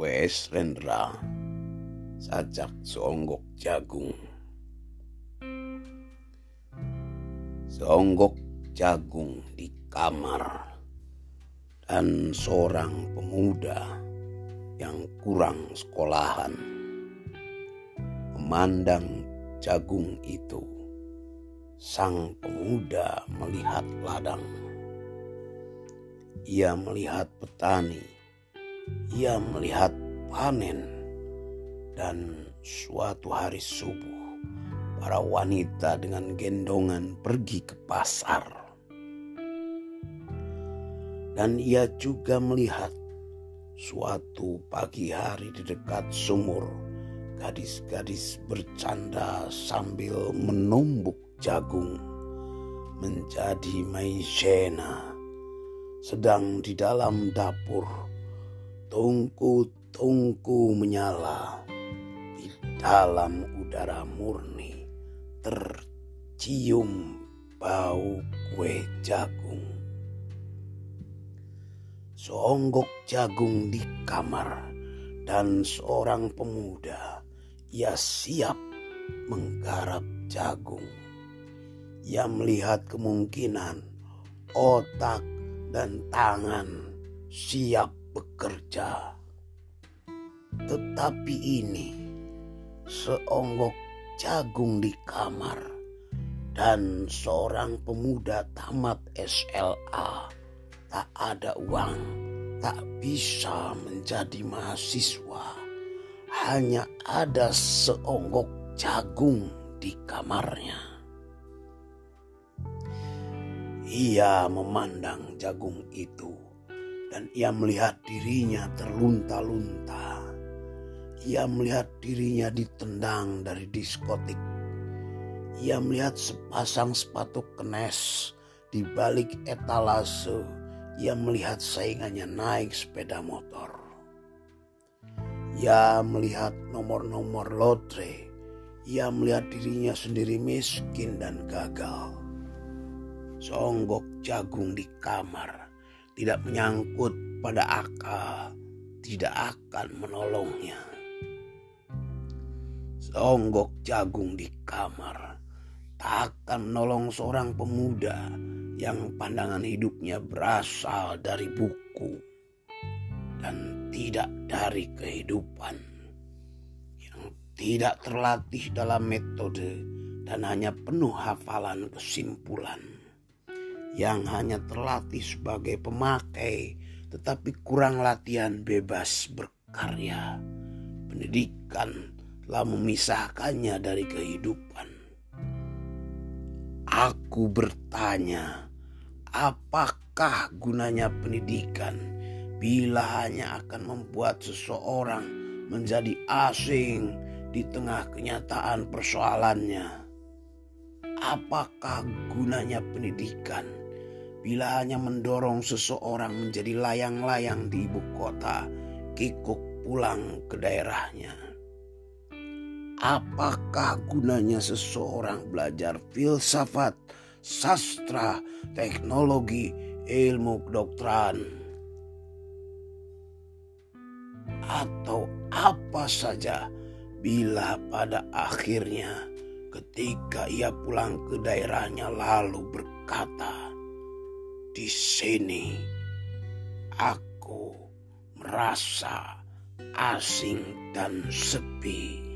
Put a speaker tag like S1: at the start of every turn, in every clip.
S1: Wes Rendra Sajak seonggok jagung. Seonggok jagung di kamar Dan seorang pemuda yang kurang sekolahan Memandang jagung itu. Sang pemuda melihat ladang. Ia melihat petani ia melihat panen dan suatu hari subuh para wanita dengan gendongan pergi ke pasar. Dan ia juga melihat suatu pagi hari di dekat sumur gadis-gadis bercanda sambil menumbuk jagung menjadi maizena sedang di dalam dapur Tungku-tungku menyala di dalam udara murni tercium bau kue jagung. Seonggok jagung di kamar dan seorang pemuda ia siap menggarap jagung. Ia melihat kemungkinan otak dan tangan siap bekerja. Tetapi ini seonggok jagung di kamar dan seorang pemuda tamat SLA tak ada uang, tak bisa menjadi mahasiswa. Hanya ada seonggok jagung di kamarnya. Ia memandang jagung itu dan ia melihat dirinya terlunta-lunta. Ia melihat dirinya ditendang dari diskotik. Ia melihat sepasang sepatu kenes di balik etalase. Ia melihat saingannya naik sepeda motor. Ia melihat nomor-nomor lotre. Ia melihat dirinya sendiri miskin dan gagal. Songgok jagung di kamar tidak menyangkut pada akal, tidak akan menolongnya. Songgok jagung di kamar tak akan menolong seorang pemuda yang pandangan hidupnya berasal dari buku dan tidak dari kehidupan yang tidak terlatih dalam metode dan hanya penuh hafalan kesimpulan yang hanya terlatih sebagai pemakai tetapi kurang latihan bebas berkarya. Pendidikan telah memisahkannya dari kehidupan. Aku bertanya, apakah gunanya pendidikan bila hanya akan membuat seseorang menjadi asing di tengah kenyataan persoalannya? Apakah gunanya pendidikan? bila hanya mendorong seseorang menjadi layang-layang di ibu kota, kikuk pulang ke daerahnya. Apakah gunanya seseorang belajar filsafat, sastra, teknologi, ilmu kedokteran, atau apa saja bila pada akhirnya ketika ia pulang ke daerahnya lalu berkata, di sini aku merasa asing dan sepi.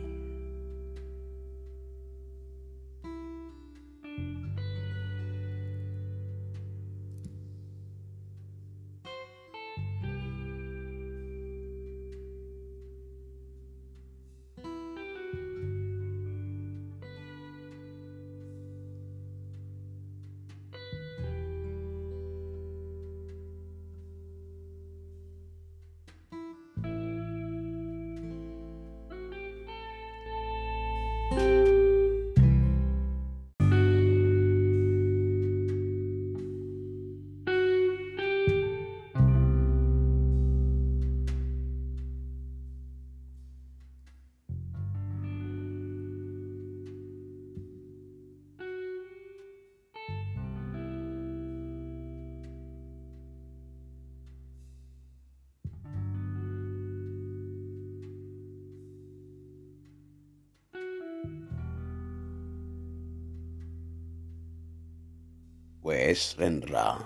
S1: W.S. Rendra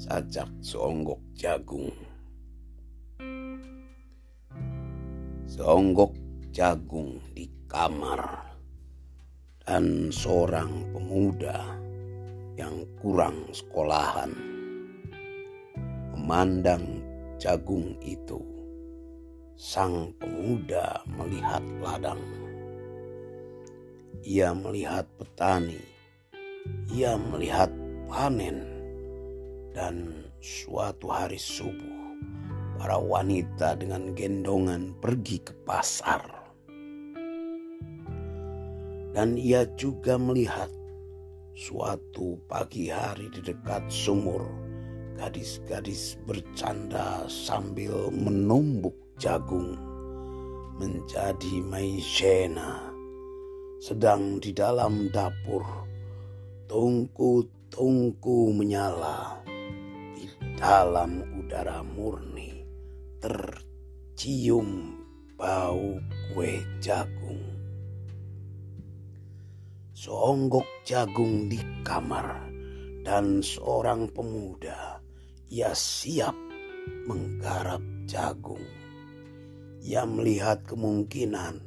S1: Sajak Seonggok Jagung Seonggok jagung di kamar dan seorang pemuda yang kurang sekolahan memandang jagung itu. Sang pemuda melihat ladang. Ia melihat petani. Ia melihat panen. Dan suatu hari subuh, para wanita dengan gendongan pergi ke pasar. Dan ia juga melihat suatu pagi hari di dekat sumur, gadis-gadis bercanda sambil menumbuk jagung menjadi maizena. Sedang di dalam dapur, tungku-tungku menyala. Di dalam udara murni tercium bau kue jagung. Seonggok jagung di kamar dan seorang pemuda ia siap menggarap jagung. Ia melihat kemungkinan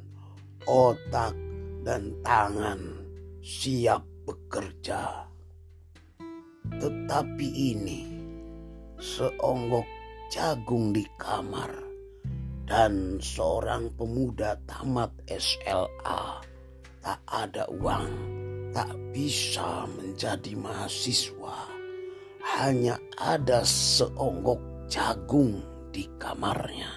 S1: otak dan tangan siap bekerja. Tetapi ini seonggok jagung di kamar dan seorang pemuda tamat SLA tak ada uang, tak bisa menjadi mahasiswa hanya ada seonggok jagung di kamarnya.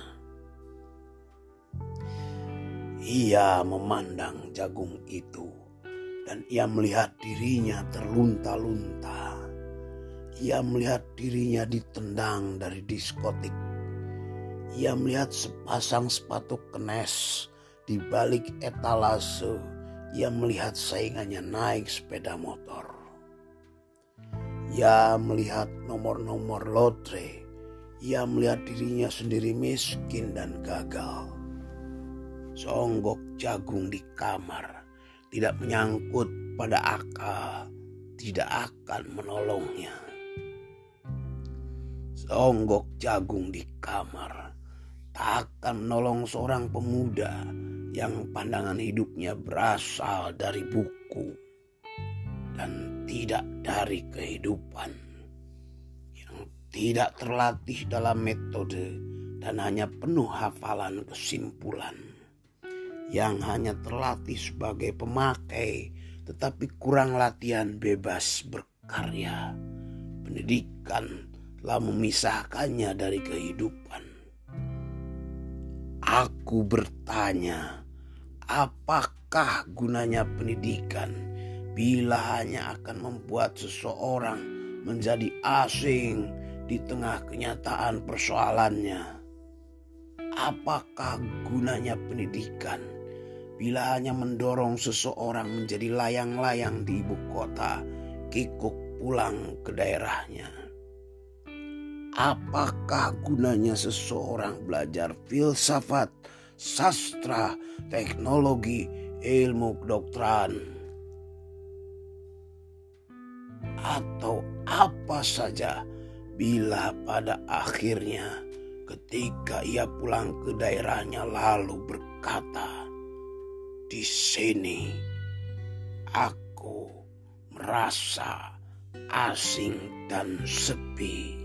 S1: Ia memandang jagung itu dan ia melihat dirinya terlunta-lunta. Ia melihat dirinya ditendang dari diskotik. Ia melihat sepasang sepatu kenes di balik etalase. Ia melihat saingannya naik sepeda motor. Ia melihat nomor-nomor lotre. Ia melihat dirinya sendiri miskin dan gagal. Songgok jagung di kamar tidak menyangkut pada akal, tidak akan menolongnya. Songgok jagung di kamar tak akan menolong seorang pemuda yang pandangan hidupnya berasal dari buku dan tidak dari kehidupan yang tidak terlatih dalam metode dan hanya penuh hafalan kesimpulan yang hanya terlatih sebagai pemakai tetapi kurang latihan bebas berkarya pendidikan telah memisahkannya dari kehidupan aku bertanya apakah gunanya pendidikan bila hanya akan membuat seseorang menjadi asing di tengah kenyataan persoalannya. Apakah gunanya pendidikan bila hanya mendorong seseorang menjadi layang-layang di ibu kota, kikuk pulang ke daerahnya? Apakah gunanya seseorang belajar filsafat, sastra, teknologi, ilmu kedokteran, atau apa saja bila pada akhirnya ketika ia pulang ke daerahnya lalu berkata, "Di sini aku merasa asing dan sepi."